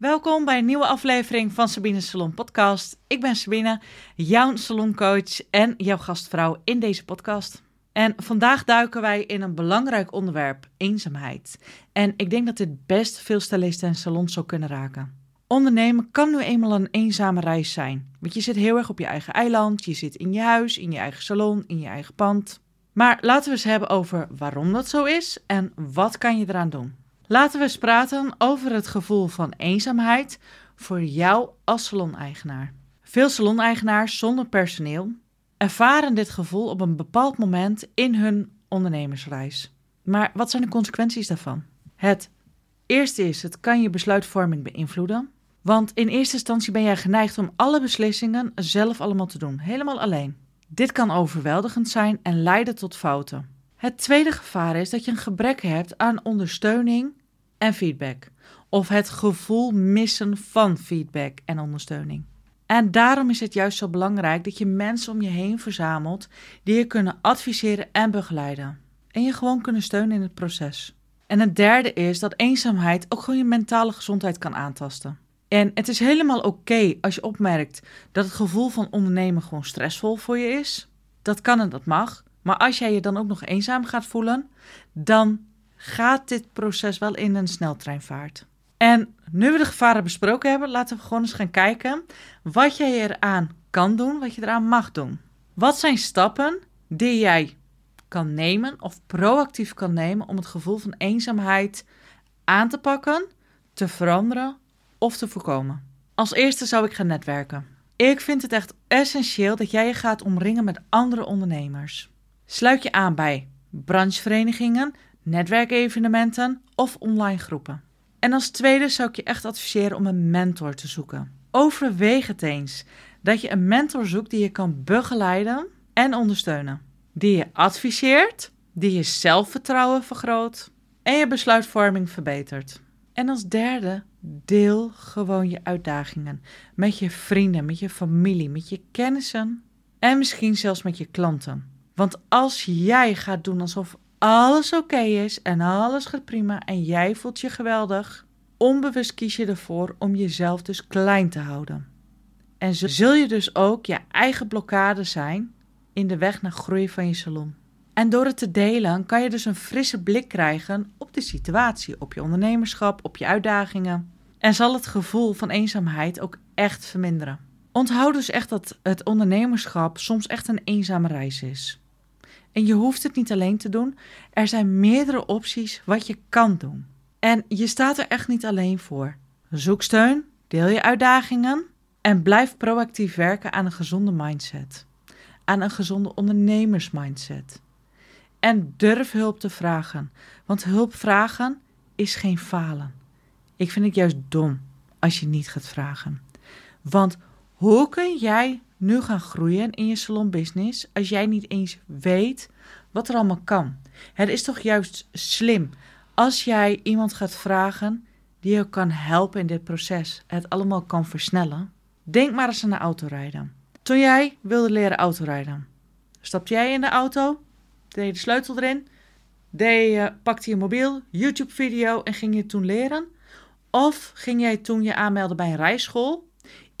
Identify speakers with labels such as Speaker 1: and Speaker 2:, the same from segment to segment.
Speaker 1: Welkom bij een nieuwe aflevering van Sabine Salon Podcast. Ik ben Sabine, jouw saloncoach en jouw gastvrouw in deze podcast. En vandaag duiken wij in een belangrijk onderwerp, eenzaamheid. En ik denk dat dit best veel stylisten en salons zou kunnen raken. Ondernemen kan nu eenmaal een eenzame reis zijn. Want je zit heel erg op je eigen eiland, je zit in je huis, in je eigen salon, in je eigen pand. Maar laten we eens hebben over waarom dat zo is en wat kan je eraan doen. Laten we eens praten over het gevoel van eenzaamheid voor jou als saloneigenaar. Veel saloneigenaars zonder personeel ervaren dit gevoel op een bepaald moment in hun ondernemersreis. Maar wat zijn de consequenties daarvan? Het eerste is, het kan je besluitvorming beïnvloeden. Want in eerste instantie ben jij geneigd om alle beslissingen zelf allemaal te doen, helemaal alleen. Dit kan overweldigend zijn en leiden tot fouten. Het tweede gevaar is dat je een gebrek hebt aan ondersteuning en feedback. Of het gevoel missen van feedback en ondersteuning. En daarom is het juist zo belangrijk dat je mensen om je heen verzamelt die je kunnen adviseren en begeleiden. En je gewoon kunnen steunen in het proces. En het derde is dat eenzaamheid ook gewoon je mentale gezondheid kan aantasten. En het is helemaal oké als je opmerkt dat het gevoel van ondernemen gewoon stressvol voor je is. Dat kan en dat mag. Maar als jij je dan ook nog eenzaam gaat voelen, dan gaat dit proces wel in een sneltreinvaart. En nu we de gevaren besproken hebben, laten we gewoon eens gaan kijken wat jij eraan kan doen, wat je eraan mag doen. Wat zijn stappen die jij kan nemen of proactief kan nemen om het gevoel van eenzaamheid aan te pakken, te veranderen of te voorkomen? Als eerste zou ik gaan netwerken. Ik vind het echt essentieel dat jij je gaat omringen met andere ondernemers. Sluit je aan bij brancheverenigingen, netwerkevenementen of online groepen. En als tweede zou ik je echt adviseren om een mentor te zoeken. Overweeg het eens dat je een mentor zoekt die je kan begeleiden en ondersteunen. Die je adviseert, die je zelfvertrouwen vergroot en je besluitvorming verbetert. En als derde, deel gewoon je uitdagingen met je vrienden, met je familie, met je kennissen en misschien zelfs met je klanten. Want als jij gaat doen alsof alles oké is en alles gaat prima en jij voelt je geweldig, onbewust kies je ervoor om jezelf dus klein te houden. En zul je dus ook je eigen blokkade zijn in de weg naar groei van je salon. En door het te delen kan je dus een frisse blik krijgen op de situatie, op je ondernemerschap, op je uitdagingen. En zal het gevoel van eenzaamheid ook echt verminderen. Onthoud dus echt dat het ondernemerschap soms echt een eenzame reis is. En je hoeft het niet alleen te doen. Er zijn meerdere opties wat je kan doen. En je staat er echt niet alleen voor. Zoek steun, deel je uitdagingen en blijf proactief werken aan een gezonde mindset. Aan een gezonde ondernemersmindset. En durf hulp te vragen, want hulp vragen is geen falen. Ik vind het juist dom als je niet gaat vragen. Want hoe kun jij nu gaan groeien in je salonbusiness als jij niet eens weet wat er allemaal kan. Het is toch juist slim als jij iemand gaat vragen die je kan helpen in dit proces, het allemaal kan versnellen. Denk maar eens aan de autorijden. Toen jij wilde leren autorijden, stapte jij in de auto, deed je de sleutel erin, deed je, pakte je mobiel, YouTube-video en ging je toen leren? Of ging jij toen je aanmelden bij een rijschool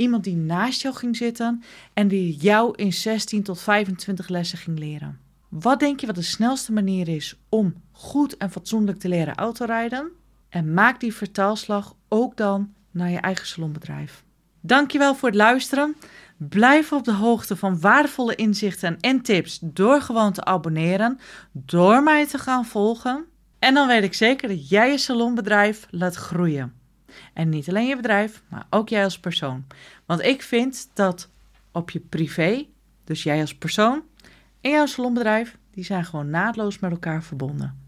Speaker 1: Iemand die naast jou ging zitten en die jou in 16 tot 25 lessen ging leren. Wat denk je wat de snelste manier is om goed en fatsoenlijk te leren autorijden? En maak die vertaalslag ook dan naar je eigen salonbedrijf. Dankjewel voor het luisteren. Blijf op de hoogte van waardevolle inzichten en tips door gewoon te abonneren, door mij te gaan volgen. En dan weet ik zeker dat jij je salonbedrijf laat groeien. En niet alleen je bedrijf, maar ook jij als persoon. Want ik vind dat op je privé, dus jij als persoon en jouw salonbedrijf, die zijn gewoon naadloos met elkaar verbonden.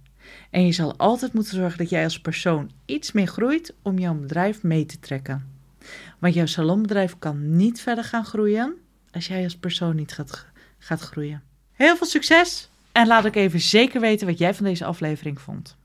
Speaker 1: En je zal altijd moeten zorgen dat jij als persoon iets meer groeit om jouw bedrijf mee te trekken. Want jouw salonbedrijf kan niet verder gaan groeien als jij als persoon niet gaat, gaat groeien. Heel veel succes en laat ik even zeker weten wat jij van deze aflevering vond.